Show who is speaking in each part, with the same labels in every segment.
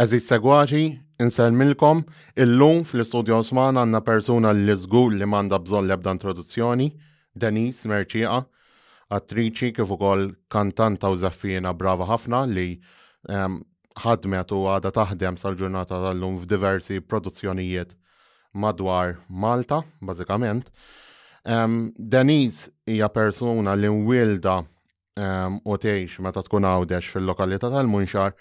Speaker 1: Eżiz segwaċi, insellmilkom, illum fl-istudju Osman għandna persuna li żgur li m'għandha bżonn l-ebda introduzzjoni, Denise Merċieqa, attriċi kif ukoll kantanta u żaffiena brava ħafna li ehm, ħadmet u għada taħdem sal-ġurnata tal-lum f'diversi produzzjonijiet madwar Malta, bażikament. Denise hija persuna li nwilda ehm, u tgħix meta tkun għawdex fil-lokalità tal-Munxar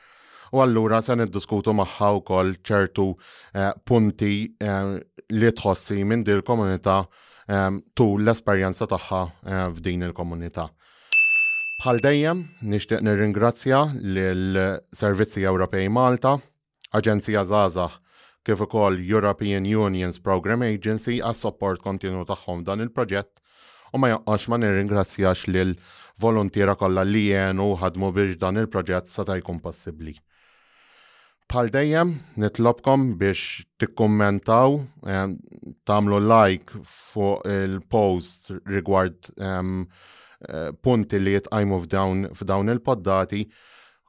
Speaker 1: u allura se niddiskutu magħha wkoll ċertu eh, punti eh, li tħossi minn dir komunità eh, tu l-esperjenza tagħha f'din il-komunità. Bħal dejjem, nixtieq nirringrazzja lill-Servizzi Ewropej Malta Aġenzija Żgħażagħ, kif ukoll European Unions Programme Agency għas-sopport kontinwu tagħhom f'dan il-proġett u ma jonqosx ma nirringrazzjax lil voluntiera kollha li għenu u ħadmu biex dan il-proġett seta' jkun possibbli. Bħal dejjem, nitlobkom biex tikkummentaw, ehm, tagħmlu like fuq il-post rigward ehm, eh, punti li jitqajmu f'dawn il-poddati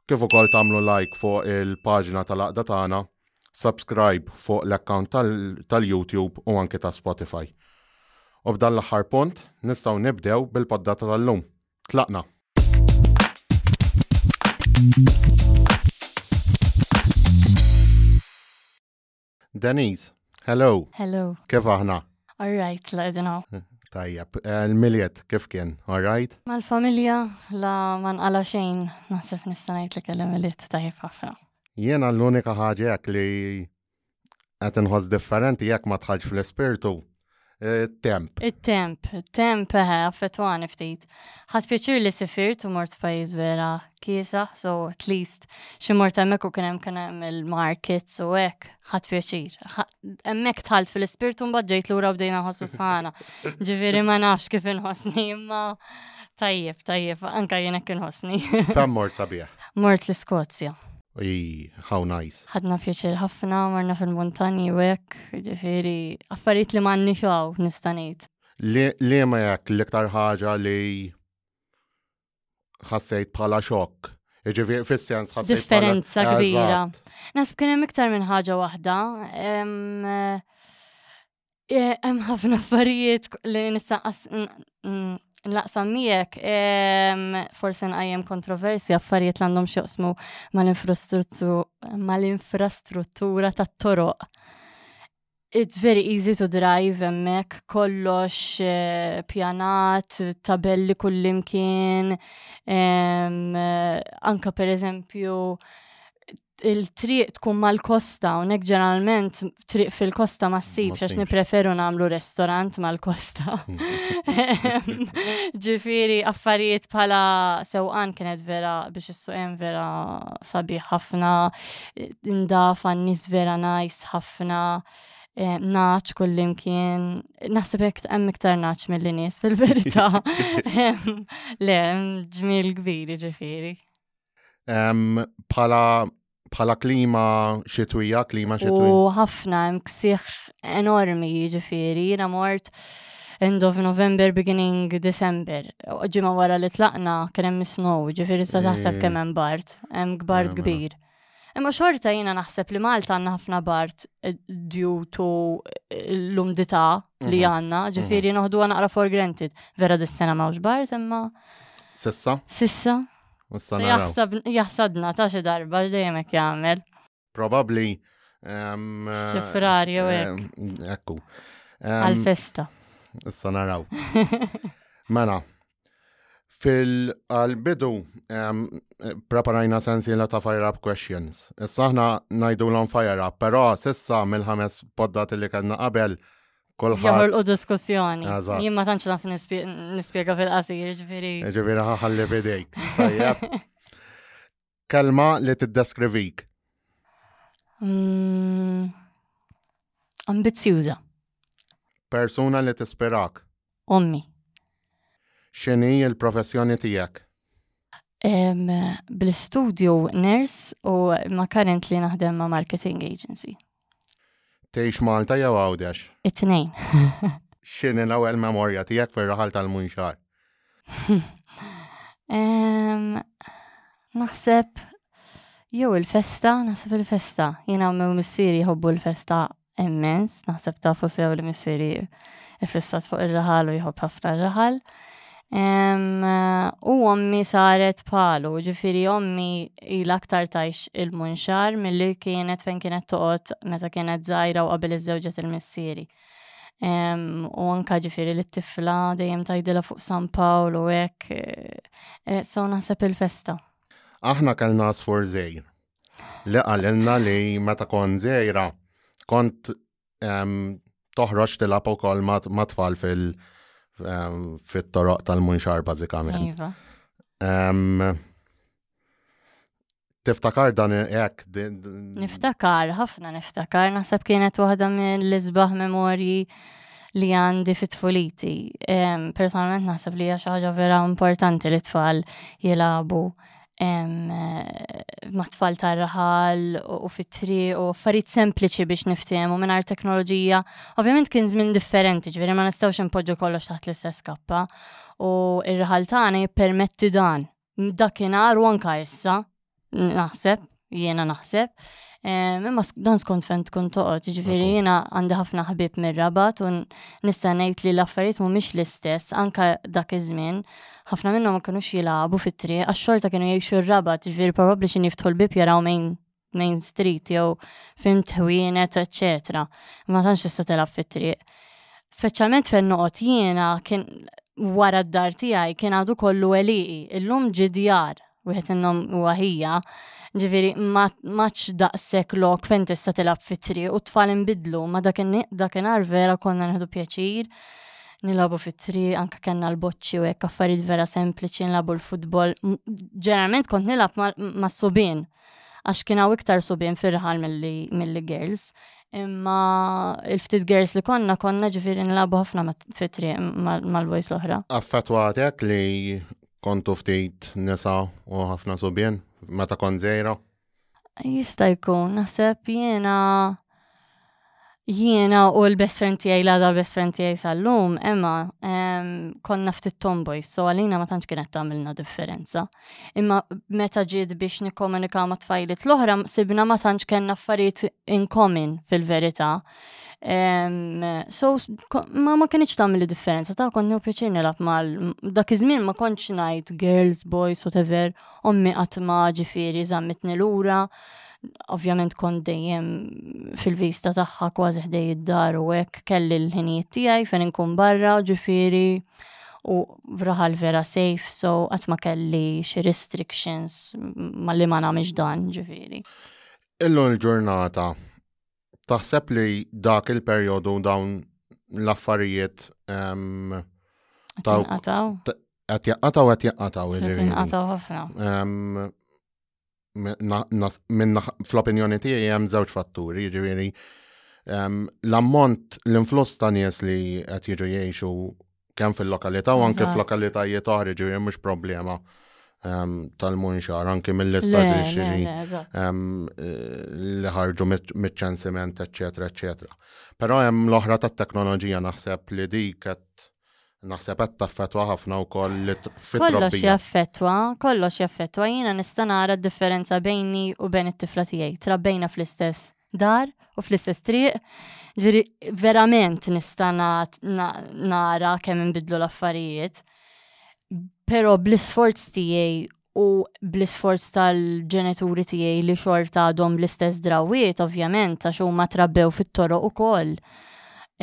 Speaker 1: kif ukoll tagħmlu like fuq il-paġna tal-għaqda tagħna, subscribe fuq l-account tal-YouTube u anke ta' Spotify. U b'dan l-aħħar punt nistgħu nibdew bil-poddata tal-lum. Tlaqna! Denise, hello.
Speaker 2: Hello.
Speaker 1: Kif aħna?
Speaker 2: All right, la edina.
Speaker 1: Tajjeb, eh, l-miljet kif kien, all right?
Speaker 2: Mal-familja la man għala xejn naħseb nistanajt li kellem miljet tajjeb ħafna.
Speaker 1: Jena l-unika ħaġa jek li qed inħoss differenti jekk ma tħallx fl-ispirtu Temp.
Speaker 2: Il-temp, temp eħe, eh, affettwani ftit. Ħat pjaċir li sifirt u mort pajis vera kiesa, so at least xi mort hemmhekk u kien hemm kien hemm il-markets u hekk, ħat pjaċir. Hemmhekk tħalt fil-ispirtu mbagħad ġejt lura bdejna ħossu sħana. Ġifieri ma nafx kif inħossni imma tajjeb, tajjeb, anka jien hekk inħossni.
Speaker 1: Fem mort sabiħ?
Speaker 2: Mort l-Iskozja.
Speaker 1: Ii, how nice.
Speaker 2: Ħadna pjaċir ħafna, marna fil-muntanji u hekk, ġifieri affarijiet li m'għandniex għaw nista' ngħid.
Speaker 1: Li ma hekk l-iktar ħaġa li ħassejt bħala xokk. Ġifieri fis-sens ħassejt.
Speaker 2: Differenza kbira. Nasb kien hemm iktar minn ħaġa waħda. Eh, hemm ħafna affarijiet li nista' nlaqsam miegħek forsi nqajjem kontroversi affarijiet li għandhom x'joqsmu mal-infrastruttura tat-toroq. It's very easy to drive hemmhekk, kollox eh, pjanat, tabelli kullimkien, anka pereżempju il-triq tkun mal-kosta, unek ġeneralment triq fil-kosta ma ssib, għax nipreferu namlu restorant mal-kosta. Ġifiri, affarijiet pala sewqan kienet vera biex s-suqem vera sabi ħafna, ndaf għannis vera najs ħafna, eh, naċ kullimkien, naħseb jek hemm iktar naċ mill-nies fil-verita. Le, ġmil kbiri ġifiri.
Speaker 1: bħala bħala klima xitwija, klima xitwija.
Speaker 2: U ħafna hemm ksiħ enormi jiġifieri, jiena mort end of November, beginning December. Ġimgħa wara li tlaqna kien hemm snow, ġifieri sa taħseb eh. kemm hemm bart, hemm gbart eh, kbir. Imma xorta jiena naħseb li Malta għandna ħafna bart eh, due to l-umdità li mhm. għandna, mhm. ġifieri noħdu naqra for granted. Vera dis-sena mawx bart imma.
Speaker 1: Sissa?
Speaker 2: Sissa. Jaħsadna ta' xi darba x'dejjem hekk jagħmel. Probabbli. Fifrarju hekk.
Speaker 1: Ekku.
Speaker 2: Għal-festa.
Speaker 1: Issa naraw. Mela, fil-bidu preparajna sensiela ta' fire up questions. Issa aħna najdu l-on fire up, pero sissa mill-ħames poddati li kanna qabel
Speaker 2: Kolħat. Jahor u diskussjoni. Jien ma tantx naf nispjega fil-qasir, ġifieri.
Speaker 1: Ġifieri ħalli fidejk. Kelma li tiddeskrivik.
Speaker 2: Mm, Ambizzjuża.
Speaker 1: Persuna li tispirak.
Speaker 2: ommi.
Speaker 1: X'inhi l-professjoni tiegħek?
Speaker 2: Bl-istudju nurse u ma current li naħdem ma' marketing agency.
Speaker 1: Tgħix Malta jew Għawdex?
Speaker 2: It-tnejn.
Speaker 1: X'inhi l-ewwel memorja tiegħek fir-raħal tal-Munxar?
Speaker 2: Naħseb jew il-festa, naħseb il-festa. Jiena u missieri jħobbu l-festa immens, naħseb tafu sew li missiri ifissat fuq ir-raħal u jħobb ħafna r-raħal. U ommi saret palu, ġifiri ommi il aktar tajx il-munxar mill-li kienet fejn kienet toqot meta kienet zaħira u qabel iż-żewġet il-missiri. U anka ġifiri li t-tifla dejjem tajdila fuq San Pawl u ek, eh, eh, so naħseb il-festa.
Speaker 1: Aħna kellna sfor zejr, li qalilna li meta kont żejra kont ehm, toħroġ tilab ukoll ma' tfal fil- ehm, fit-toroq tal-munxar bażikament.
Speaker 2: Iva.
Speaker 1: Ehm, Tiftakar dan ek?
Speaker 2: Niftakar, ħafna niftakar, naħseb kienet waħda mill-isbaħ memorji li għandi fit tfuliti Personalment naħseb li hija xi ħaġa vera importanti li tfal jilabu mat-tfal tar-raħal u fit-tri u affarijiet sempliċi biex niftehmu mingħajr teknoloġija. Ovvjament kien żmien differenti, ġifieri ma nistgħux inpoġġu kollox taħt l-istess kappa u r-raħal tagħna jippermetti dan. Dakinhar u anka issa naħseb jiena naħseb. Imma dan skont fejn tkun toqgħod, ġifieri jiena għandi ħafna ħbib mir-rabat u nista' ngħid li l-affarijiet mhumiex l-istess anke dak iż-żmien. Ħafna minnhom ma kinux jilagħbu fit-triq għax-xorta kienu jgħixu r-rabat, ġifieri probabbli xi niftħu l-bib jaraw main main street jew fim tħwienet, eċċetera. Ma tantx tista' tilgħab fit-triq. Speċjalment fejn noqgħod jiena kien wara d-dar tiegħi kien għadu kollu eliqi, illum ġi djar wieħed minnhom huwa ħija, ġifieri maċ daqshekk lok fejn tista' tilgħab fit-triq u t-tfal inbidlu ma dakinhar vera konna nieħdu pjaċir nilagħbu fit-triq anke kellna l-boċċi u hekk affarijiet vera sempliċi nilagħbu l-futbol. Ġeneralment kont nilgħab mas-subien għax kien hawn iktar subien fir-raħal milli girls. Imma il-ftit girls li konna konna ġifieri nilagħbu ħafna fit-triq mal-boys l-oħra.
Speaker 1: Affettwatek li Kontu ftit nisa u ħafna subien meta kont żgħira?
Speaker 2: Jista' jkun, naħseb jiena jiena u l-best friend tiegħi l-għada l-best friend tiegħi sal-lum, imma konna ftit tomboys, so għalina ma tantx kienet tagħmilna differenza. Imma meta ġiet biex nikkomunikaw ma' tfajlit l-oħra, sibna ma tantx kellna affarijiet in common fil-verità. So, ma ma kienx tagħmel differenza ta' kont nieħu pjaċir nilgħab mal dak iż-żmien ma kontx ngħid girls, boys, whatever, ommi qatt ma ġifieri żammitni lura. Ovvjament kont dejjem fil-vista tagħha kważi ħdej id-dar u hekk kelli l-ħinijiet tiegħi fejn inkun barra ġifieri u vraħal vera safe, so qatt ma kelli xi restrictions ma li ma nagħmilx dan ġifieri.
Speaker 1: Illum il-ġurnata taħseb li dak il-perjodu dawn l-affarijiet ehm,
Speaker 2: Tinqataw.
Speaker 1: Qed jaqqataw qed jaqqataw.
Speaker 2: Tinqataw ħafna.
Speaker 1: Ehm, minna fl-opinjoni tiegħi hemm żewġ fatturi, jiġifieri ehm, l-ammont l-influss ta' nies li qed jiġu jgħixu kemm fil-lokalità u anke f'lokalitajiet oħra ġifieri mhux problema ehm, tal-munxar, anke mill-istat ehm, li ħarġu mit-ċensiment, eccetera, eccetera. Però hemm l-oħra tat-teknoloġija naħseb li dik qed naħseb qed taffetwa ħafna wkoll li
Speaker 2: Kollox jaffetwa, kollox jaffetwa, jiena nista' nara d-differenza bejni u bejn it-tifla tiegħi, trabbejna fl-istess dar u fl-istess triq. Ġviri, verament nista nara kemm inbidlu l-affarijiet. Pero bl-isforz tiegħi u bl-isforz tal-ġenituri tiegħi li xorta għadhom l-istess drawiet, ovvjament, għax huma trabbew fit-toroq ukoll.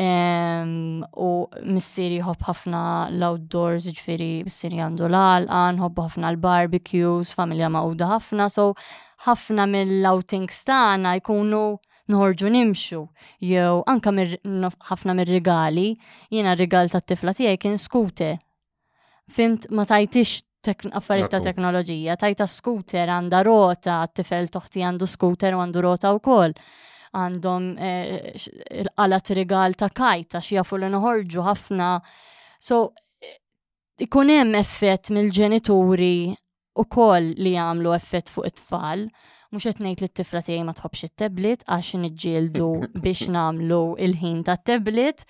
Speaker 2: Um, u missieri jħobb ħafna l-outdoors, ġviri missieri għandu l-alqa, nħobbu ħafna l-barbecues, familja mawda ħafna, so Ħafna mill-outings tagħna jkunu nħorġu nimxu jew anke ħafna mir-rigali, jiena r-rigal tat-tifla tiegħi kien scooter. Fhimt ma tajthiex affarijiet ta' teknoloġija, tajtha scooter għandha rota, t-tifel t'oħti għandu scooter u għandu rota wkoll. Għandhom il-qalat rigal ta' kite għax jafu li noħorġu ħafna. So ikun hemm effett mill-ġenituri ukoll li jagħmlu effett fuq it-tfal. Mhux qed ngħid li t-tifla tiegħi ma tħobbx it-tablet għax niġġieldu biex nagħmlu il-ħin tat-tablet,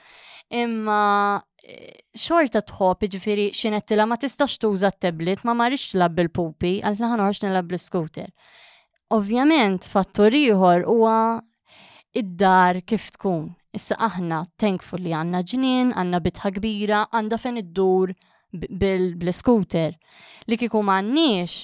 Speaker 2: imma eh, xorta tħobb, ġifiri xinettila ma tistax tuża t-tablet, ma marriċ tlab bil-pupi, għalt li ħanorx nilab bl-scooter. Ovvjament, fattur ieħor huwa id-dar kif tkun. Issa aħna thankful li għandna ġnien, għandna bitħa kbira, għandha fejn iddur bl-iskuter. Li kieku m'għandniex,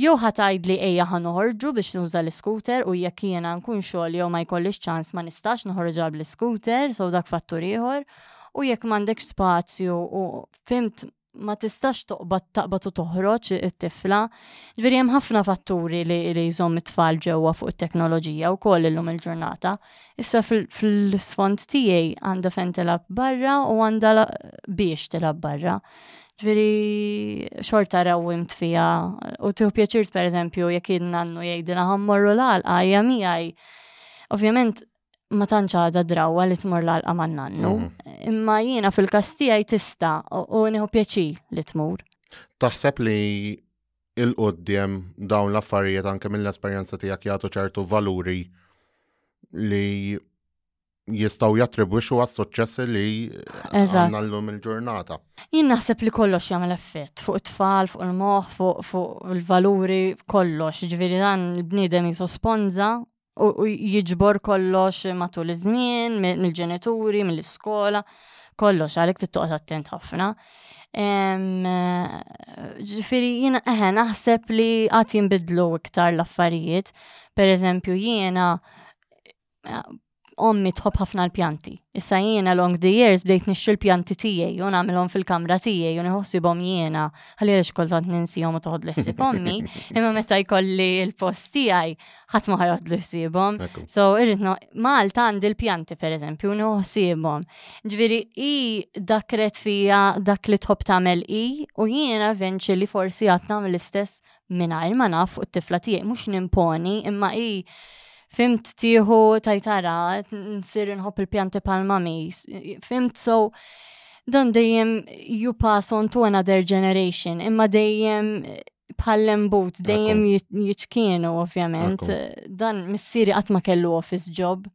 Speaker 2: jew ħa tgħidli ejja ħa noħorġu biex nuża l-iskuter u jekk jiena nkun xogħol jew ma jkollix ċans ma nistax noħorġha bl-iskuter, so dak fattur ieħor. U jekk m'għandekx spazju u fhimt ma tistax toqbad taqbad u toħroġ it-tifla. Ġveri hemm ħafna fatturi li, li jżomm it-tfal ġewwa fuq it-teknoloġija u koll illum il-ġurnata. Issa fil-sfond tiegħi għandha fejn tilab barra u għandha biex tilab barra. Ġveri xorta rawwimt fija u tiħu pjaċirt per eżempju jekk nannu jgħidilha ħammorru l-għalqa hija miegħi. Ovvjament ma tantx għadha drawwa li tmur l-għalqa man nannu,
Speaker 1: mhm.
Speaker 2: imma jiena fil-kastijaj tista u nieħu pjaċi li tmur.
Speaker 1: Taħseb li il-qoddim dawn l-affarijiet anke mill-esperjenza tiegħek jagħtu ċertu valuri li jistaw jattribwixu għas suċċessi
Speaker 2: li
Speaker 1: għanna l-lum il-ġurnata.
Speaker 2: Jien naħseb li kollox jagħmel effett fuq it-tfal, fuq il-moħ, fuq il-valuri, kollox. Ġviri dan il-bniedem jisosponza u jiġbor kollox matul iż-żmien, mill-ġenituri, mill-iskola, kollox għalhekk tittoqgħod attent ħafna. Ġifieri jiena eħe naħseb li għad jinbidlu iktar l-affarijiet. Per eżempju jiena ommi tħobb ħafna l-pjanti. Issa jiena long the years bdejt nixtri l-pjanti tiegħi u nagħmilhom fil-kamra tiegħi u nħossibhom jiena ħalli għaliex kultant ninsihom u toħodli ħsieb ommi, imma meta jkolli l-post tiegħi ħadd ma ħajħodlu ħsiebhom. So irrid Malta għandi l-pjanti pereżempju no ħsiebhom. Ġifieri i dak red fija dak li tħobb tagħmel i u jiena venċi li forsi għad nagħmel l-istess mingħajr ma naf fuq it-tifla tiegħi mhux nimponi imma i fimt tieħu tajtara nsir inħobb il-pjanti pal-mami. Fimt so dan dejjem you pass on to another generation imma dejjem bħal lembut dejjem jiċkienu ovvjament. Dan missieri qatt ma kellu office job.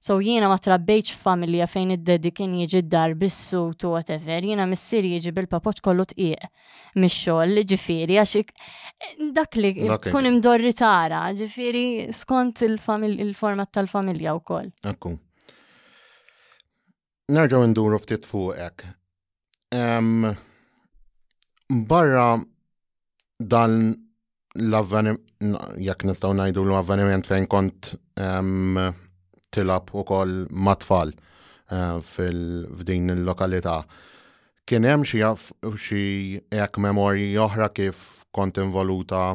Speaker 2: So jiena ma trabbejċ familja fejn id-dedi kien jiġi d-dar bissu tu whatever, jiena missieri jiġi bil-papoċ kollu tqiq mix-xogħol, ġifieri għax dak li tkun imdorri tara, ġifieri skont il-format tal-familja wkoll.
Speaker 1: Akku. nerġgħu nduru ftit fuqek. Barra dan l-avveniment, jekk nistgħu ngħidu l-avveniment fejn kont tilab ukoll mat-tfal eh, fil-fdin il-lokalità. Kien hemm xi hekk memorji oħra kif kont involuta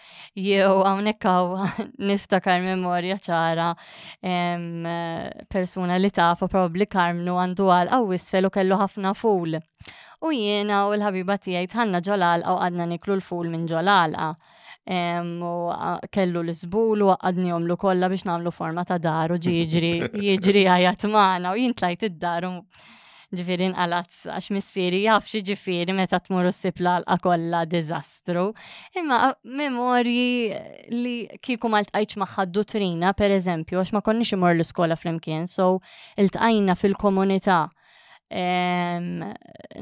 Speaker 2: Jew hawnhekk hawn niftakar memorja ċara persuna li tafa probabbli Karmnu għandu għal għaw isfel u kellu ħafna ful. U jiena u l-ħabiba tiegħi tħanna ġolal u għadna niklu l-ful minn ġolalqa. U kellu l-isbul u għadnihom lu kollha biex nagħmlu forma ta' dar u ġiġri jiġri għajat magħna u jintlajt id-dar Ġifieri nqalgħat għax missieri jaf x'jiġifieri meta tmur u ssib l-għalqa kollha diżastru. Imma memorji li kieku ma ltqajtx ma' ħadd u trina, pereżempju, għax ma konniex immorru l-iskola flimkien, so iltqajna fil-komunità.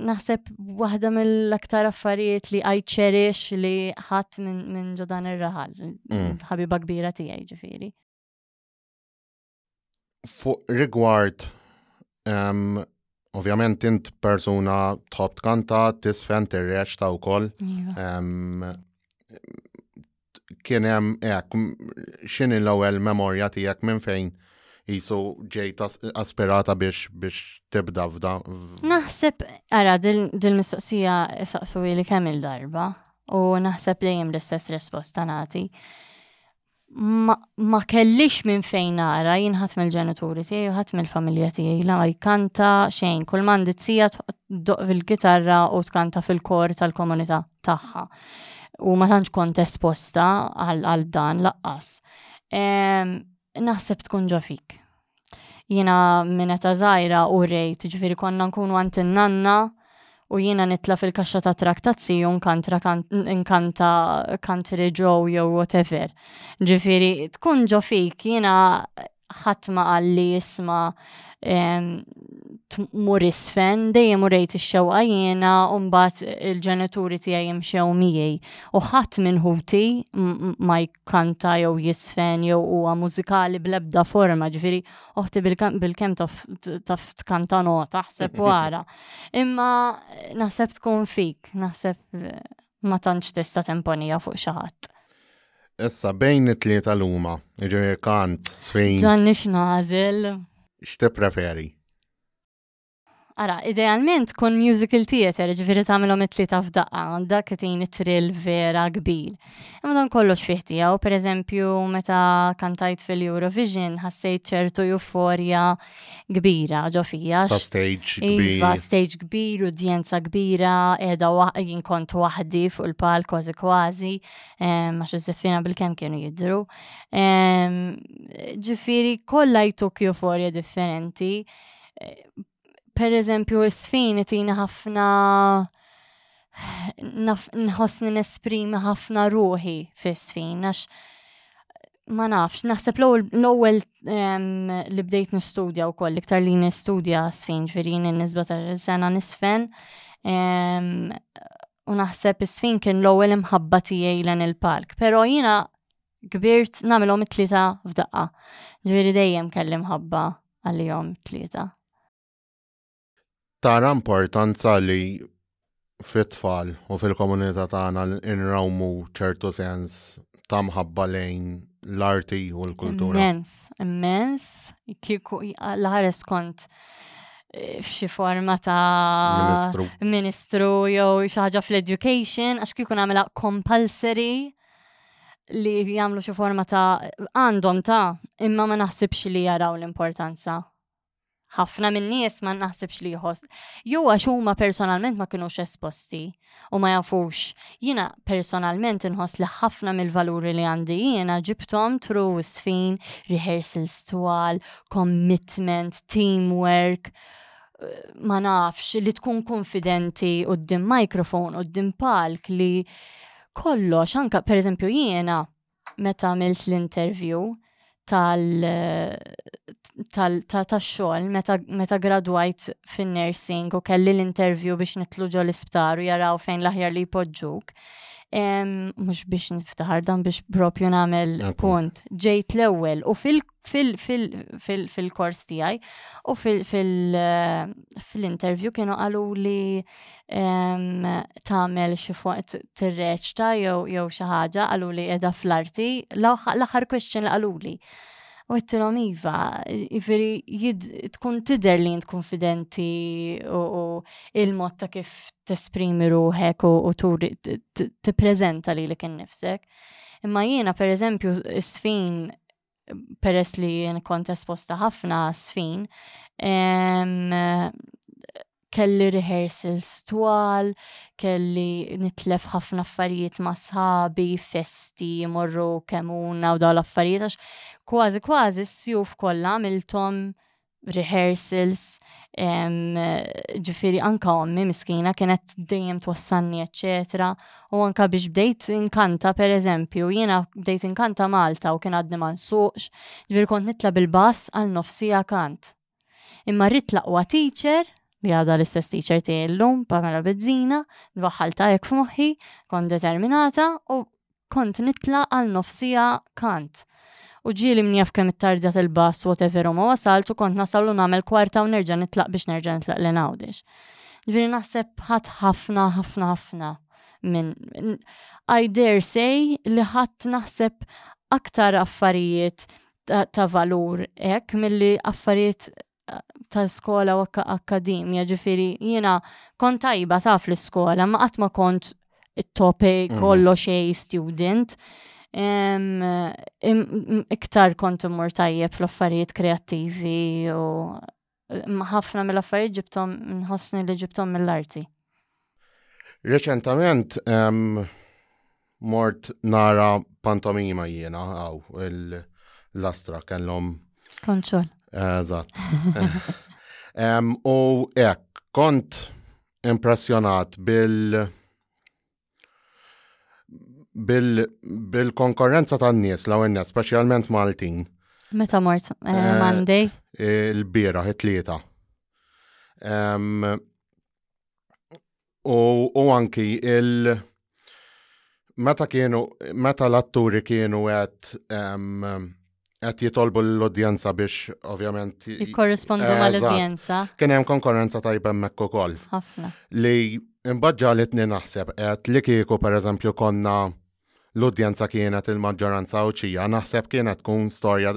Speaker 2: Naħseb waħda mill-aktar affarijiet li I cherish li ħadt minn ġo dan ir-raħal, ħabiba kbira tiegħi ġifieri.
Speaker 1: Fuq rigward, um, ovvjament int persuna tħobb tkanta, tisfen, tirreċ ta' wkoll. Um, iva. kien hemm hekk x'inhi l-ewwel memorja tiegħek minn fejn jisu ġejt aspirata biex biex tibda f'da.
Speaker 2: Naħseb, ara, dil-mistoqsija saqsu li kemm il-darba u naħseb li jem l-istess risposta nati. ma kellix minn fejn nara jien ħadd mill-ġenituri tiegħi ħadd mill-familja tiegħi la jkanta xejn kull mandi tija tdoq fil-kitarra u tkanta fil-kor tal-komunità tagħha. U ma tantx kont esposta għal dan laqqas. Naħseb tkun ġo fik. Jiena minn eta żgħira u rejt, ġifieri konna nkunu għand in-nanna u jiena nitla' fil-kaxxa ta' trak ta' ziju nkantra nkanta country Joe jew whatever. Ġifieri tkun ġo fik jiena ħadd ma qalli isma' mur isfen, dejjem u rejt ix-xewqa jiena u mbagħad il-ġenituri tiegħi mxew miegħi u ħadd minn ħuti ma kanta jew jisfen jew huwa mużikali bl-ebda forma, ġifiri oħti bil-kem taf tkanta nota, ħseb wara. Imma naħseb tkun fik, naħseb eh, ma tantx tista' temponija fuq xi ħadd.
Speaker 1: Issa bejn it-tlieta luma, ġifieri kant, sfejn.
Speaker 2: Ġanni x'nażel.
Speaker 1: X'te preferi?
Speaker 2: Ara, idealment tkun musical theater, ġviri tamilom it-tlita f'daqqa, dak tin it-trill vera kbir. Imma dan kollox fih tiegħu, per eżempju, meta kantajt fil-Eurovision, ħassejt ċertu euforja kbira ġo fija.
Speaker 1: Ta' stage iva, kbir.
Speaker 2: Iva, stage kbir, udjenza kbira, edha jien kont waħdi fuq il-pal kważi kważi, għax iżeffina bil-kem kienu jidru. Ġifiri, kollha jtuk euforja differenti. per eżempju, s-sfini tina ħafna nħossni nesprimi ħafna ruħi fis-sfin, għax ma nafx, naħseb l-ewwel li bdejt nistudja u koll, iktar li nistudja sfin ġvirin nisba ta' sena nisfen, u naħseb is-sfin kien l-ewwel imħabba tiegħi l il-park, pero jina kbirt namilhom it-tlieta f'daqqa. Ġifieri dejjem kelli mħabba għalihom tlieta.
Speaker 1: Tara importanza li fit-tfal u fil-komunità tagħna nrawmu ċertu sens ta' mħabba lejn l-arti u l-kultura.
Speaker 2: Immens, immens, kieku l-ħares kont eh, f'xi forma ta'
Speaker 1: ministru,
Speaker 2: ministru jew xi ħaġa fl-education għax kieku nagħmilha compulsory li jagħmlu xi forma ta' għandhom ta' imma ma naħsibx li jaraw l-importanza. Ħafna minn nies ma naħsibx li jħoss. Jew għax huma personalment ma kinux esposti u ma jafux. Jiena personalment inħoss li ħafna mill-valuri li għandi jiena ġibtom tru sfin, rehearsals twal, commitment, teamwork, ma nafx li tkun konfidenti u d-dim mikrofon u d-dim palk li kollox, anka per eżempju jiena meta għamilt l-interview tal-xogħol meta gradwajt fin-nursing u kelli l-interview biex nitlu ġol isptar u jaraw fejn l-aħjar li jpoġġuk. Mhux biex niftaħar dan biex propju nagħmel punt. Ġejt l-ewwel u fil fil-kors tiegħi u fil-intervju kienu qalu li tagħmel xi fuq tirreċta jew xi ħaġa qalu li qiegħda fl-arti l-aħħar question li qalu li. U għettilom Iva, jifiri tkun tider li jint konfidenti u il-mod ta' kif t-esprimi ruħek u t-prezenta li li kien nifsek. Imma jiena, per eżempju, sfin peress li jien kont esposta ħafna sfin, kelli rehearsals twal, kelli nitlef ħafna affarijiet ma' sħabi, festi, morru kemuna u daw l-affarijiet, għax kważi kważi s-sjuf kollha għamiltom rehearsals, ġifiri anka ommi miskina kienet dejjem twassanni, eccetera. U anka biex bdejt inkanta, per eżempju, jiena bdejt inkanta Malta u kien għadni ma nsuqx, ġifiri kont nitla bil-bass għal nofsija kant. Imma rrit l-aqwa teacher, li għada l-istess teacher tiegħi llum, Pamela Bezzina, nwaħħaltha hekk f'moħħi, kont determinata u kont nitla' għal nofs siegħa kant. U ġieli min jaf kemm ittardjat il-bass whatever u ma wasaltx u kont nasal u nagħmel kwarta u nerġa' nitlaq biex nerġa' nitlaq lejn Għawdex. Ġifieri naħseb ħadd ħafna ħafna ħafna minn I dare say li ħadd naħseb aktar affarijiet ta', ta valur hekk milli affarijiet tal-skola u akkademja, ġifiri, jina kont tajba taf l-skola, ma qatt ma kont it-top mhm. kollo xej student. Iktar kont immur tajjeb fl-affarijiet kreattivi u ħafna mill-affarijiet ġibtom nħossni li ġibtom mill-arti.
Speaker 1: Reċentament mort nara pantomima jiena għaw l-astra kellhom.
Speaker 2: Konċol.
Speaker 1: Eżatt. U ek, kont impressjonat bil- bil-konkorrenza tan-nies l għennet speċjalment Maltin.
Speaker 2: Meta mort eh,
Speaker 1: eh,
Speaker 2: Monday?
Speaker 1: Il-bira, it-tlieta. u, u anki il- meta kienu, meta l-atturi kienu għed għed jitolbu l-udjenza biex ovvjament.
Speaker 2: Jikkorrispondu
Speaker 1: ma
Speaker 2: l-udjenza.
Speaker 1: Kien hemm konkurrenza tajba mekk ukoll.
Speaker 2: Ħafna.
Speaker 1: Li imbagħad ġalet naħseb qed li kieku pereżempju konna l-udjenza kienet il-maġġoranza Għawdxija, naħseb kienet tkun storja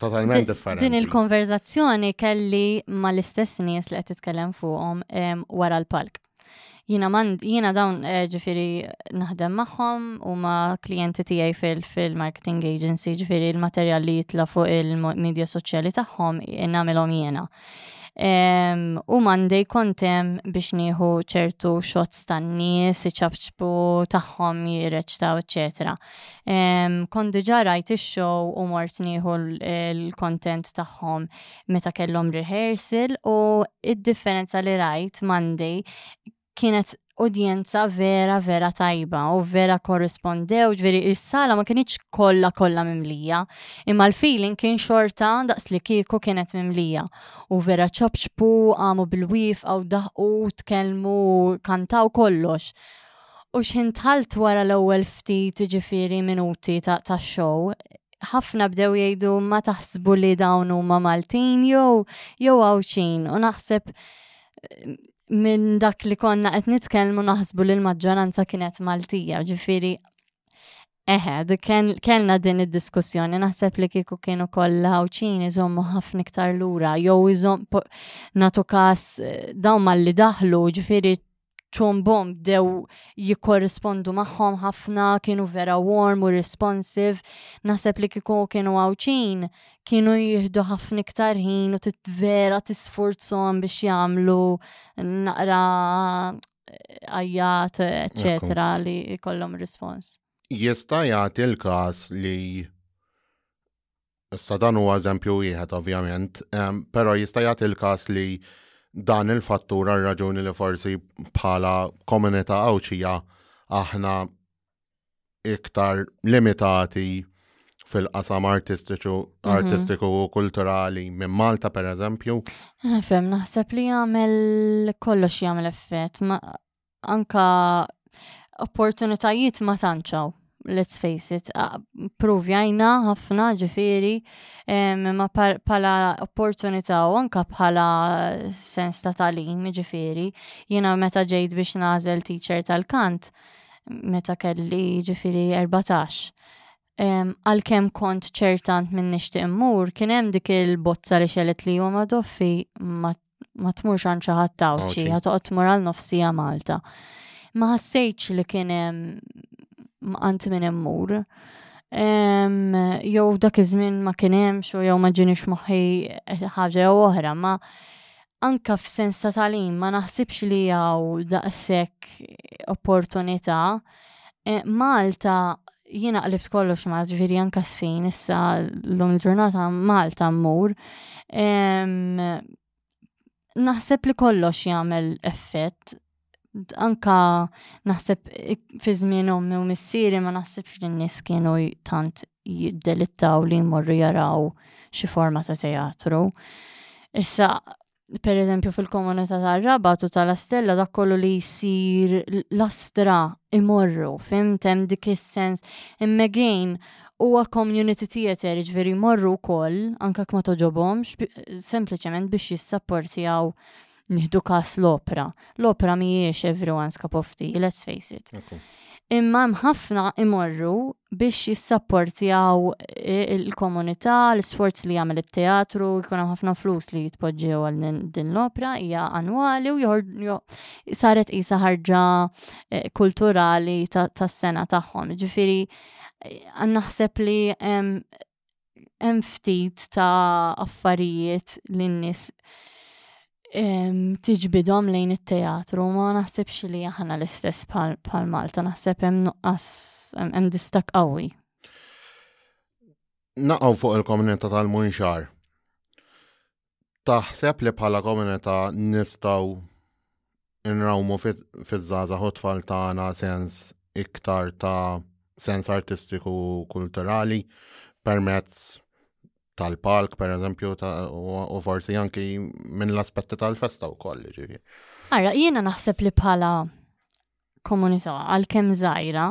Speaker 1: totalment differenti.
Speaker 2: Din il-konverzazzjoni kelli mal-istess nies li qed titkellem fuqhom wara l-palk. Jina, man, jina dawn eh, ġifiri naħdem maħħom u ma klienti tijaj fil-marketing agency ġifiri il-materjal li jitla fuq il-media soċjali taħħom namilom jena. u Monday kontem biex nieħu ċertu shots tan-nies, iċabċbu tagħhom jirreċtaw, etc. Kont diġà rajt ix-show u mort nieħu l-kontent tagħhom meta kellhom rehearsal u id-differenza li rajt Monday kienet udjenza vera vera tajba u vera korrispondew, ġveri il-sala ma kienieċ kolla kolla mimlija, imma l-feeling kien xorta daqs li kieku kienet mimlija. U vera ċabċpu, għamu bil-wif, għaw daħqu, tkellmu, kantaw kollox. U xħin tħalt wara l-ewwel ftit ġifiri minuti ta', ta show, ħafna bdew jgħidu ma taħsbu li dawn huma Maltin jew jew għawxin u naħseb minn dak li konna qed nitkellmu naħsbu li l-maġġoranza kienet Maltija, ġifiri Eħed, kellna din id-diskussjoni, naħseb li kieku kienu kollha ħawċin iżommu ħafna iktar lura, jew iżom natu kas eh, dawn malli daħlu, ġifiri ċombom dew jikorrispondu magħhom ħafna, kienu vera warm u responsive, naħseb li kieku kienu ħawċin, kienu jihdu ħafna iktar ħin u titvera tisfurzhom biex jagħmlu naqra għajjat, eċetera, li jkollhom rispons.
Speaker 1: Jista' jagħti l-każ li Issa dan huwa eżempju wieħed ovvjament, però jista' jagħti l-każ li dan il-fattur għal raġuni li forsi bħala komunità għawċija aħna iktar limitati fil-qasam artistiċu, mhm. artistiku u kulturali minn Malta per eżempju.
Speaker 2: Eh, fem, naħseb li jagħmel kollox jagħmel effett, ma anka opportunitajiet ma tanċaw. Let's face it, provjajna ħafna ġifiri, ma pala opportunità u anka bħala sens ta' talim ġifiri, jina meta ġejt biex nazel teacher tal-kant, meta kelli ġifiri 14. Għal-kem kont ċertant minn nishti immur, kien hemm dik il-bozza li xelet li jom doffi ma tmurx għan ċaħat tawċi, għatoqt tmur għal nofsija Malta. Ma ħassejċ li kien hemm għant minn immur. Jow dak iż-żmien ma kien hemm xo jew ma ġinix moħħi ħaġa jew oħra, ma anka f'sens ta' talim ma naħsibx li għaw daqshekk opportunità. E, Malta jiena qlibt kollox ma ġviri anka sfin issa l-lum il-ġurnata Malta mmur. Naħseb li kollox jagħmel effett anka naħseb fi żmien ommi u missieri ma naħsibx li n-nies kienu tant jiddelittaw li jmorru jaraw xi forma ta' teatru. Issa per eżempju fil-komunità tar-Rabat u tal-Astella dak kollu li jsir l-astra imorru, fim tem dik is-sens. Imma again, huwa community theater, ġveri morru wkoll, anka ma toġobhomx, sempliċement biex jissapportjaw Nieħdu kas l-opera. L-opera mhijiex everyone's cup of tea, let's face it. Imma hemm ħafna imorru biex jissapportjaw eh, il-komunità, l-sforz li jagħmel it-teatru, jkun hemm ħafna flus li jitpoġġew għal din l-opra, hija annwali u saret isa ħarġa eh, kulturali tas-sena tagħhom. Ġifieri eh, naħseb li hemm ftit ta' affarijiet li n-nies tiġbidhom lejn it-teatru, ma naħsibx li aħna l-istess bħal Malta, naħseb hemm nuqqas hemm distak qawwi.
Speaker 1: Naqgħu fuq il-komunità tal-Munxar. Taħseb li bħala komunità nistgħu nrawmu fiż-żgħażagħ u tfal tagħna sens iktar ta' sens artistiku u kulturali permezz tal-palk, per eżempju, u forsi anki minn l-aspetti tal-festa u koll, ġiri.
Speaker 2: Għara, jiena naħseb li bħala komunità għal-kem zaħira,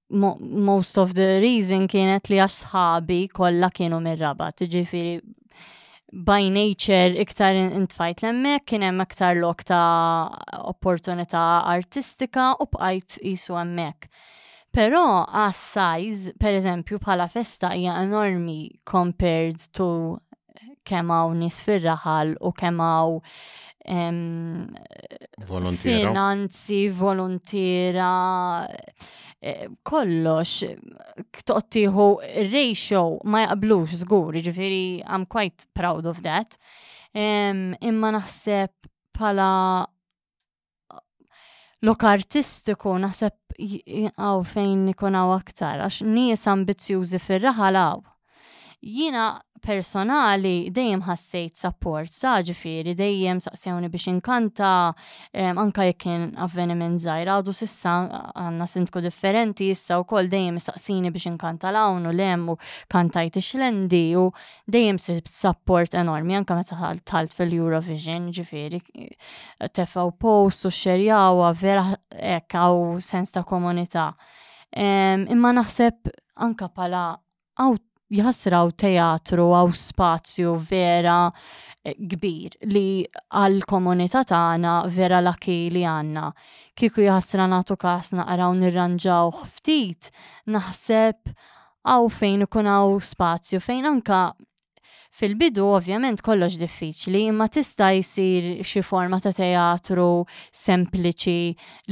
Speaker 2: most of the reason kienet li għax sħabi kollha kienu mir-rabat, ġifiri by nature iktar intfajt l-emmek, kien hemm iktar lok ta' opportunità artistika u bqajt isu hemmhekk. Però għas size per eżempju, bħala festa hija enormi compared to kemm hawn nies fir-raħal u kemm hawn finanzi, volontira, eh, kollox, toqtiħu ratio ma jaqblux zgur, ġifiri, I'm quite proud of that. Imma naħseb pala lok artistiku naħseb għaw fejn ikun għaw aktar, għax nies ambizjużi fir-raħal għaw. Jina personali dejjem ħassejt support, sa ġifiri dejjem saqsewni biex inkanta anka jekk kien avveniment żgħir għadu sissa għandna sindku differenti issa wkoll dejjem saqsini biex inkanta l-hawn u lem u kantajt ixlendi u dejjem sib support enormi anka meta talt fil-Eurovision, ġifieri tefgħu post u xerjawa vera hekk hawn sens ta' komunità. Imma naħseb anka pala għaw jħasraw teatru għaw spazju vera eh, kbir li għal komunità tagħna vera laki li għandna. Kieku jħassra nagħtu kas naqraw nirranġaw ftit, naħseb hawn fejn ikun hawn spazju fejn anka fil-bidu ovvjament kollox diffiċli imma tista' jsir xi forma ta' teatru sempliċi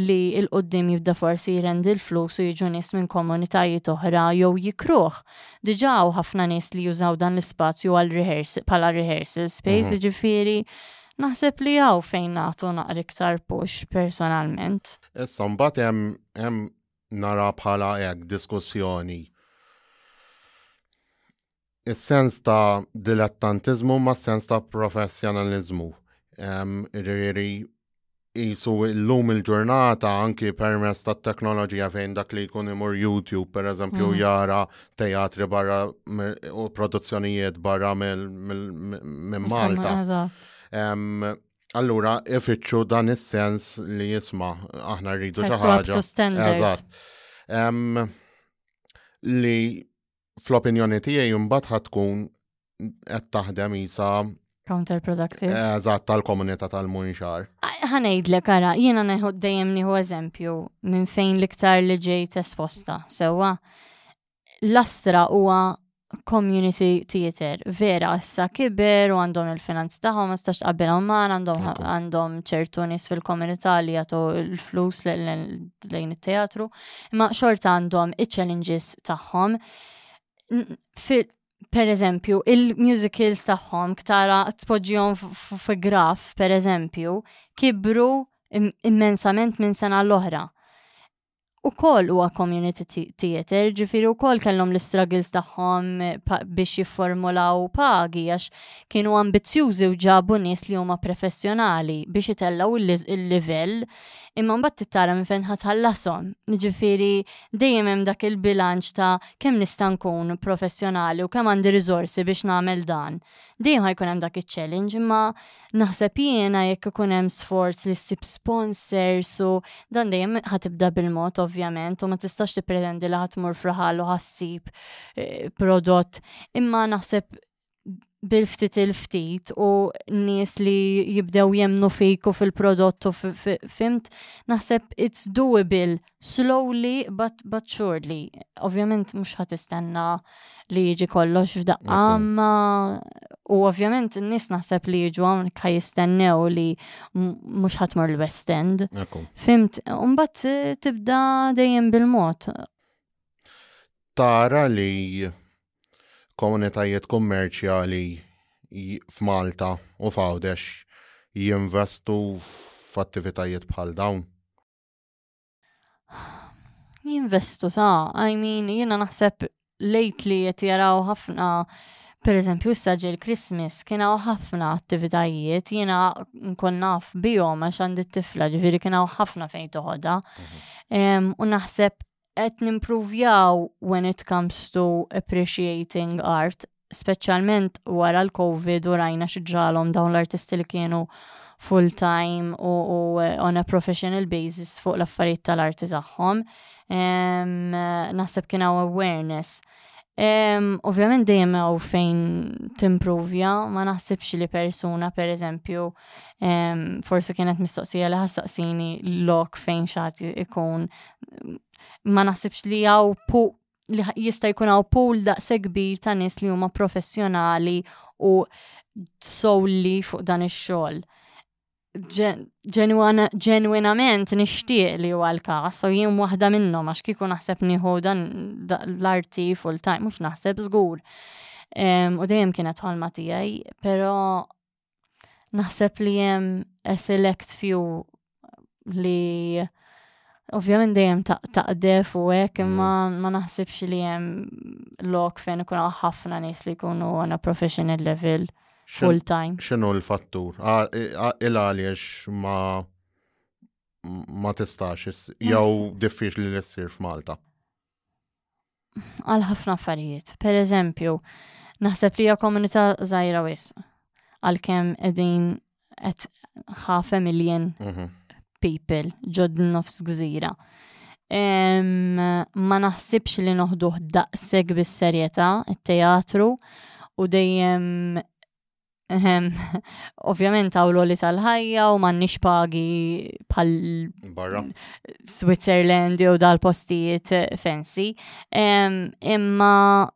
Speaker 2: li il qudiem jibda forsi jrendi l-flus u jiġu nies minn komunitajiet oħra jew jikruh. Diġà hawn ħafna nies li jużaw dan l-ispazju għal rehearsal bħala rehearsal space, mhm. jiġifieri Naħseb li għaw fejn nagħtu naqri iktar pux personalment.
Speaker 1: Issa mbagħad hemm nara bħala hekk diskussjoni. Is-sens ta' dilettantiżmu ma' sens ta' professjonaliżmu. Ġifieri jisu illum il-ġurnata anki permess ta' teknoloġija fejn dak li jkun imur YouTube, per eżempju, mm. jara teatri barra u produzzjonijiet barra minn Malta. Allura ifittxu dan is-sens li jisma' aħna rridu xi ħaġa. Eżatt. Li fl-opinjoni tiegħi mbagħad ħad tkun qed taħdem isa
Speaker 2: counterproductive.
Speaker 1: Eżatt tal-komunità tal-munxar.
Speaker 2: Ħanejdlek ara, jiena neħu dejjem nieħu eżempju minn fejn l-iktar li ġejt esposta, sewwa. l-Astra huwa community theater, vera, issa kiber u għandhom il-finanzi tagħhom, ma stax tqabbilhom man, għandhom għandhom ċertu nies fil-komunità li jagħtu l-flus lejn it-teatru, imma xorta għandhom iċ-challenges tagħhom. Per eżempju, il-musicals tagħhom ktara tpoġġihom fi graf, per eżempju, kibru immensament minn sena l-oħra. u koll u community theater, ġifiri u koll kellhom l-struggles tagħhom biex jifformulaw pagi, għax kienu ambizjużi u ġabu nies li huma professjonali biex itellaw il-livell, imma mbagħad tittara minn fejn ħatħallasom. Ġifiri dejjem hemm dak il-bilanċ ta' kemm nista' nkun professjonali u kemm għandi riżorsi biex nagħmel dan. Dejjem ħajkun hemm dak iċ-challenge, imma Naħseb jiena jekk ikun hemm sforz li ssib sponsors u dan dejjem ħa tibda bil-mod ovvjament u ma tistax tippretendi li ħatmur fraħal u ħassib eh, prodott. Imma naħseb bil-ftit il-ftit u nies li jibdew jemnu fik u fil-prodott u fimt, naħseb it's doable slowly but, but surely. Ovvjament mhux ħadd istenna li jiġi kollox f'daqqa, ma u ovvjament n-nies naħseb li jiġu hawn ka jistennew li mhux ħadd mor l-West End. Fimt, mbagħad eh, tibda dejjem bil-mod.
Speaker 1: Tara li komunitajiet kummerċjali f'Malta u f'Għawdex jinvestu f'attivitajiet bħal dawn
Speaker 2: Jinvestu sa, I mean, jiena naħseb lately qed jaraw ħafna Per eżempju, issa ġil Christmas kien hawn ħafna attivitajiet, jiena nkun naf bihom għax għandi t-tifla, ġifieri kien hawn ħafna fejn toħodha. Mhm. U naħseb qed nimpruvjaw when it comes to appreciating art speċjalment wara l-Covid u rajna xidġalom dawn l-artisti li kienu full time u, u eh, on a professional basis fuq l-affarijiet tal-arti tagħhom. Naħseb kien hawn awareness. Ovvjament dejjem hawn fejn timprovja, ma naħsibx li persuna per eżempju forsi kienet mistoqsija li ħassaqsini lok fejn xati ikun ma naħsibx li hawn li jista' jkun hawn pool daqshekk kbir ta' nies li huma professjonali u solli fuq dan ix-xogħol. Ġenwinament nixtieq li huwa l-każ u jien waħda minnhom għax kieku naħseb nieħu dan l-arti full time mhux naħseb żgur. U dejjem kienet ħolma tiegħi, però Naħseb li jem a select few li ovvjament dejjem taqdef u hekk mm. imma ma naħsibx li hemm lok fejn ikun ħafna nies li jkunu on a professional level full time.
Speaker 1: X'inhu l-fattur? Il għaliex ma ma tistax jew diffiċli li ssir f'Malta.
Speaker 2: għal ħafna affarijiet. Per eżempju, naħseb li hija komunità żgħira wis għalkemm qegħdin qed half a million
Speaker 1: mhm.
Speaker 2: people ġod nofs gżira. Ma naħsibx li noħduh daqseg bis-serjetà it-teatru u dejjem Ehem, ovvjament għawlu li tal-ħajja u mannix pagi pal
Speaker 1: Barra.
Speaker 2: Switzerland jew dal-postijiet eh, fancy. Em, imma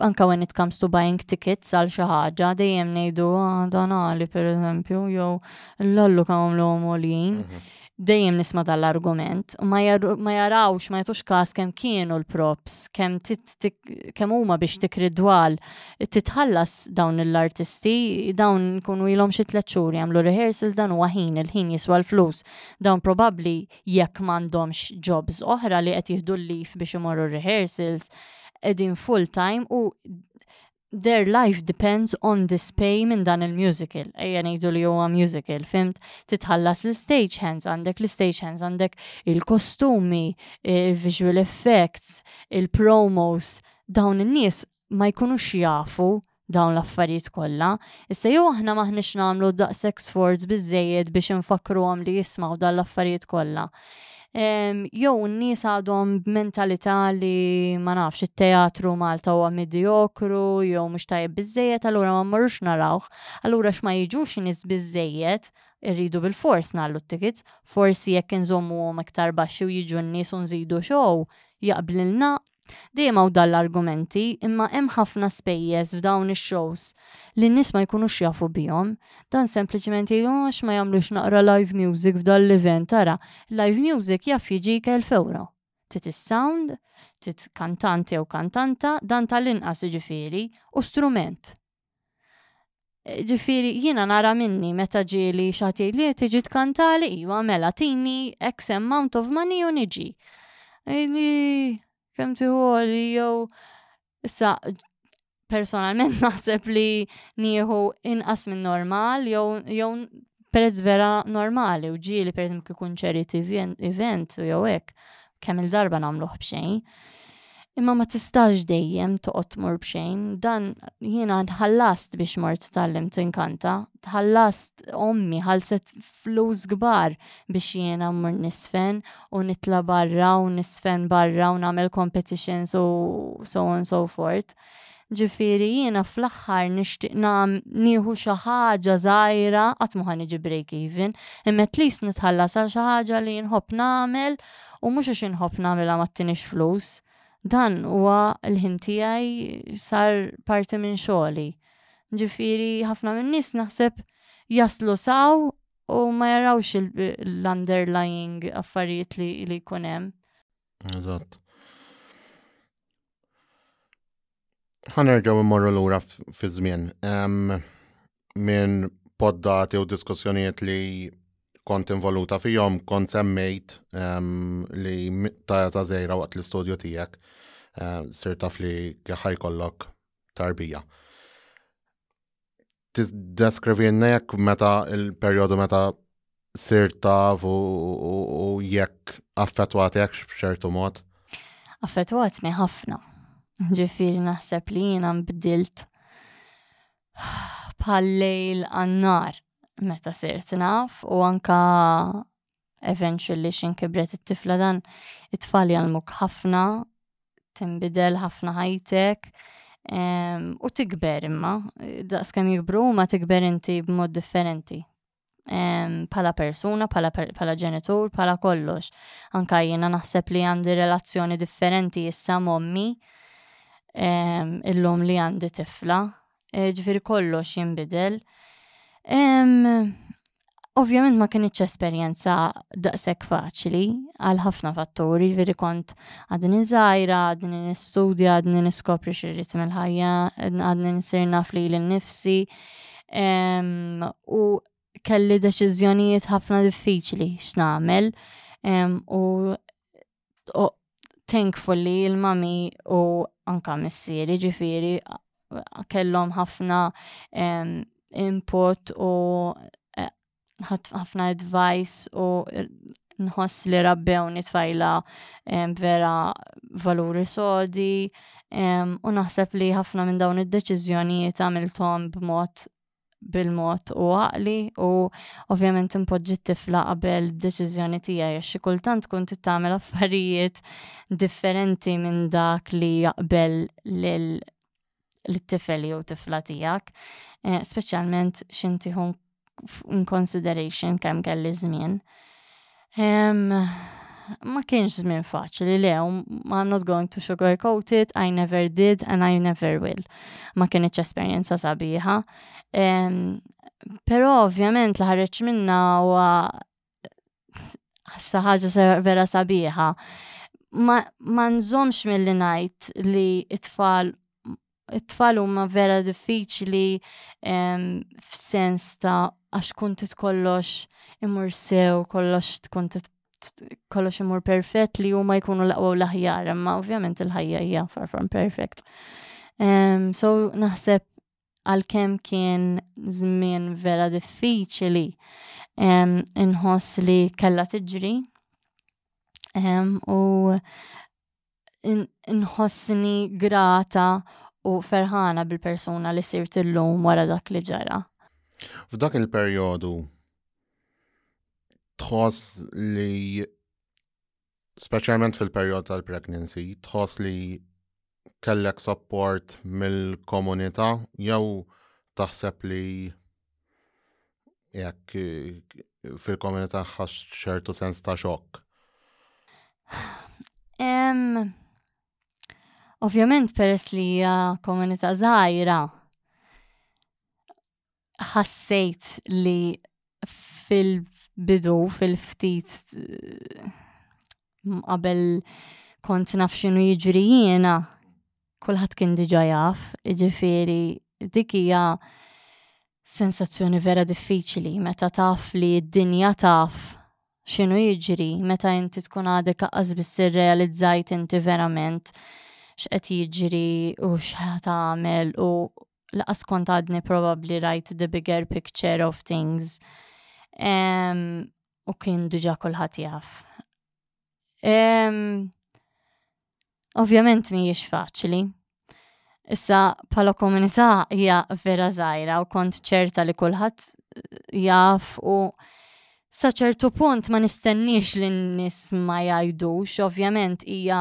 Speaker 2: anka when it comes to buying tickets għal xi ħaġa dejjem ngħidu "Ah, dan għali pereżempju jew l-allu kemm għamluhom għoljin.
Speaker 1: Mhm.
Speaker 2: dejjem nisma dal-argument, ma jarawx, ma jatux kas kem kienu l-props, kem, kem huma biex tikri dwal, titħallas dawn l-artisti, dawn kunu ilhom xi tliet xhur jagħmlu rehearsals dan huwa ħin, il-ħin jiswa l-flus. Dawn probabbli jekk m'għandhomx jobs oħra li qed jieħdu l-lif biex imorru rehearsals, qegħdin full time u their life depends on this pay minn dan il-musical. Ejja ngħidu li huwa musical, fimt? Titħallas l-stage hands, għandek l-stage hands, għandek il-kostumi, il-visual effects, il-promos, dawn in-nies ma jkunux jafu dawn l-affarijiet kollha. Issa jew aħna maħniex nagħmlu daqshekk sforz biżejjed biex infakkruhom li jismaw dan l-affarijiet kollha. jew n-nies għadhom b'mentalità li ma nafx it-teatru Malta huwa mediokru jew mhux tajjeb biżejjed allura ma mmorrux narawh. Allura x'ma jiġux nies biżejjed irridu bil-fors nagħllu t-tickets, forsi jekk inżommuhom iktar baxxi u jiġu n-nies u nżidu show jaqblilna Dejjem hawn dan l-argumenti, imma hemm ħafna spejjeż f'dawn ix-shows li n-nies ma jkunux jafu bihom. Dan sempliċement jgħidu oh, għax ma jagħmlux naqra live music f'dan l-event tara. Live music jaf jiġi ikel fewra. Tit is-sound, tit kantanti jew kantanta, dan tal-inqas jiġifieri, u strument. Ġifiri, jina nara minni meta ġieli xaħat jgħid li tiġi tkantali, iwa mela tini X amount of money u niġi. Li kem tiħoli jew issa personalment naħseb li nieħu inqas minn normal jew perez vera normali u ġieli per eżempju kikun charity event u jew hekk kemm il-darba nagħmluh b'xejn. Imma ma tistax dejjem toqgħod tmur b'xejn, dan jiena tħallast biex mort tallim tinkanta, tħallast ommi ħalset flus kbar biex jiena mmur nisfen u nitla barra u nisfen barra u nagħmel competitions u so on so forth. Ġifieri jiena fl-aħħar nixtieq nagħm nieħu xi ħaġa żgħira, qatt ma ħa niġi break even, imma at least nitħallas għal xi ħaġa li nħobb nagħmel u mhux għax inħobb nagħmilha ma ttinix flus. Dan huwa l-ħin tiegħi sar parti minn xogħli. Ġifieri ħafna min-nies naħseb jaslu saw u ma jarawx l-underlying affarijiet li jkun hemm.
Speaker 1: Eżatt. ħanerġaw immorru lura fi żmien minn poddati u diskussjonijiet li kont involuta fihom kont semmejt li ta' ta' zejra waqt l-istudju tiegħek sir taf li ħajkollok tarbija. tiddeskrivilna jekk meta il-perjodu meta sir taf u jekk affettwati jekk b'ċertu mod?
Speaker 2: Affettwatni ħafna. Ġifiri naħseb li jiena nbdilt bħal-lejl għannar meta sirt naf u anka eventually xin kibret it-tifla dan, it-tfal jgħalmuk ħafna, timbidel ħafna ħajtek, u tikber imma, daqs kem jikbru ma tikber inti b'mod differenti. Pala persuna, pala ġenitur, pala kollox. Anka jena naħseb li għandi relazzjoni differenti issa mommi illum li għandi tifla, e, ġifiri kollox jimbidel. Ovvjament ma kienitx esperjenza daqshekk faċli għal ħafna fatturi, veri kont għadni nizajra, għadni nistudja, għadni niskopri xirrit mill-ħajja, għadni nisir naf li l-nifsi. U kelli deċiżjonijiet ħafna diffiċli x'namel u thankful li l-mami u anka missieri ġifiri kellhom ħafna input u eh, ħafna advice u nħoss li rabbew nitfajla vera valuri sodi u naħseb li ħafna minn dawn id-deċiżjonijiet għamilthom b'mod bil-mod u għaqli u ovvjament impoġġi t-tifla qabel deċiżjoni tiegħi għax xi kultant tkun tittamel affarijiet differenti minn dak li jaqbel lil l-tifel jew tifla tiegħek, eh, speċjalment xintiħu in consideration kemm kelli żmien. Ma kienx żmien faċli, le, I'm not going to sugarcoat it, I never did and I never will. Ma kienieċ esperjenza sabiħa. Pero ovvjament li ħareġ minna u ħassa ħaġa vera sabiħa. Ma nżomx mill-li najt li it-tfal it-tfal huma vera diffiċli f'sens ta' għax kont kollox imur sew, kollox tkun kollox imur perfett li huma jkunu laqgħu l-aħjar, imma ovvjament il-ħajja hija far from perfect. Um, so naħseb għal-kem kien żmien vera diffiċili um, inħoss li kella tiġri um, u nħossni grata u ferħana bil-persuna li sirt illum wara dak li ġara.
Speaker 1: F'dak il-perjodu tħoss li speċjalment fil-perjod tal-pregnancy, tħoss li kellek support mill-komunità jew taħseb li Jekk fil-komunità ħass ċertu sens ta' xokk.
Speaker 2: Ovvjament peress li hija komunità żgħira, ħassejt li fil-bidu, fil-ftit qabel kont naf xinu jiġri jiena, kulħadd kien diġa jaf, ġifiri, dik hija sensazzjoni vera diffiċli meta taf li d-dinja taf xinu jiġri, meta inti tkun għadek aqqas biss irrealizzajt inti verament x'qed jiġri u x'ħat għamel u laqas kont għadni probabli rajt the bigger picture of things. Um, u kien diġa kulħadd jaf. Ovvjament mhijiex faċli. Issa bħala komunità hija vera żgħira u kont ċerta li kulħadd eh, jaf u sa ċertu punt ma nistenniex li n-nies ma jgħidux, ovvjament hija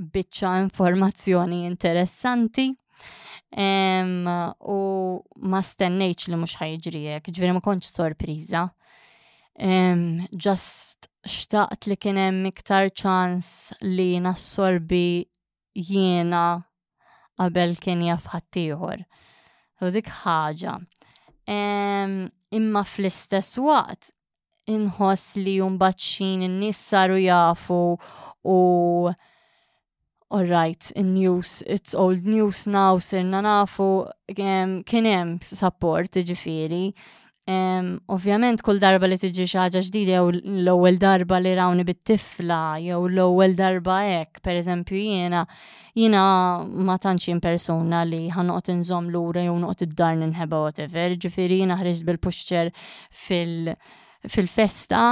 Speaker 2: biċċa informazzjoni interessanti. Um, u ma stennejċ li mux ħajġrijek, ġviri ma konċ sorpriza. Um, just xtaqt li kienem iktar ċans li nassorbi jiena qabel kien jaf ħaddieħor. U dik ħaġa. Um, imma fl-istess waqt inħoss li jumbat xin in-nies saru jafu u all right, in-news, it's old news now, sirna nafu, kien hemm support ġifiri. Ovvjament kull darba li tiġi xi ħaġa ġdida jew l-ewwel darba li rawni bit-tifla jew l-ewwel darba hekk, pereżempju jiena Jina ma tantx jien persuna li ħanoqgħod inżomm lura jew noqgħod id-dar ninħeba whatever, ġifieri jiena ħriġt bil-puxċer fil- fil-festa,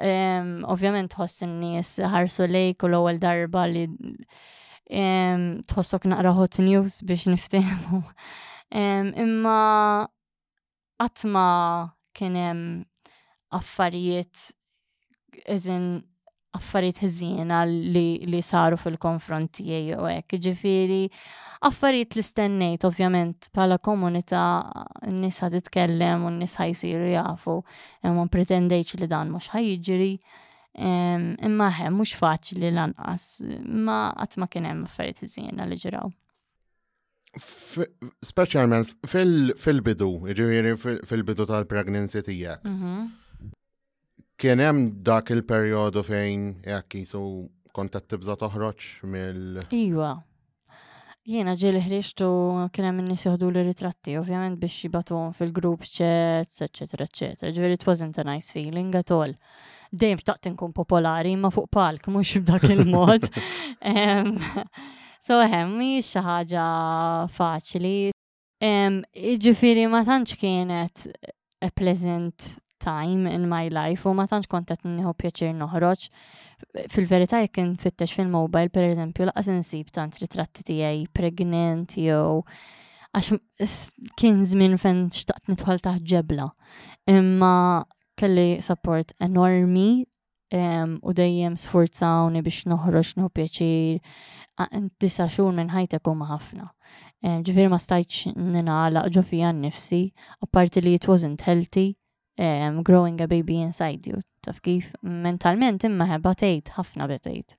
Speaker 2: um, ovvjament tħoss in-nies ħarsu lejk u l-ewwel darba li um, tħossok naqra hot news biex niftehmu. Um, imma qatt ma kien hemm affarijiet eżin affarijiet ħżiena li, li saru fil-konfront tiegħi jew hekk. Ġifieri affarijiet li stennejt ovvjament bħala komunità n-nies ħad titkellem u n-nies ħajsiru jafu. Ma pretendejx li dan mhux ħajġri. Imma ħe, mhux faċli lanqas. Ma qatt ma kien hemm affarijiet ħżiena li ġraw.
Speaker 1: Speċjalment fil-bidu, ġifieri fil-bidu tal-pregnancy tiegħek.
Speaker 2: Mhm.
Speaker 1: Kien hemm dak il-perjodu fejn jekk jisu kontat tibża toħroġ mill.
Speaker 2: Iwa. Jiena ġieli ħriġt u kien hemm in-nies joħdu li ritratti, ovvjament biex jibatuhom fil-group chats, eċetera, eċetera. Ġifieri it wasn't a nice feeling at all. Dejjem xtaqt inkun popolari, ma fuq palk, mhux b'dak il-mod. Em, So eħe, mhijiex xi ħaġa faċli. Jiġifieri ma tantx kienet a pleasant time in my life u ma tantx kont qed nieħu pjaċir noħroġ. Fil-verità jekk infittex fil-mobile pereżempju laqas insib tant ritratti tiegħi pregnant jew għax kien żmien fejn xtaqt nidħol taħt ġebla. Imma kelli support enormi u dejjem sfurzawni biex noħroġ nħu pjaċir. Disa xhur minn ħajtek huma ħafna. Ġifieri ma stajtx ningħalaq ġo fija nnifsi, apparti li it wasn't healthy, um, growing a baby inside you. Taf kif mentalment imma ħeba tgħid ħafna betejt.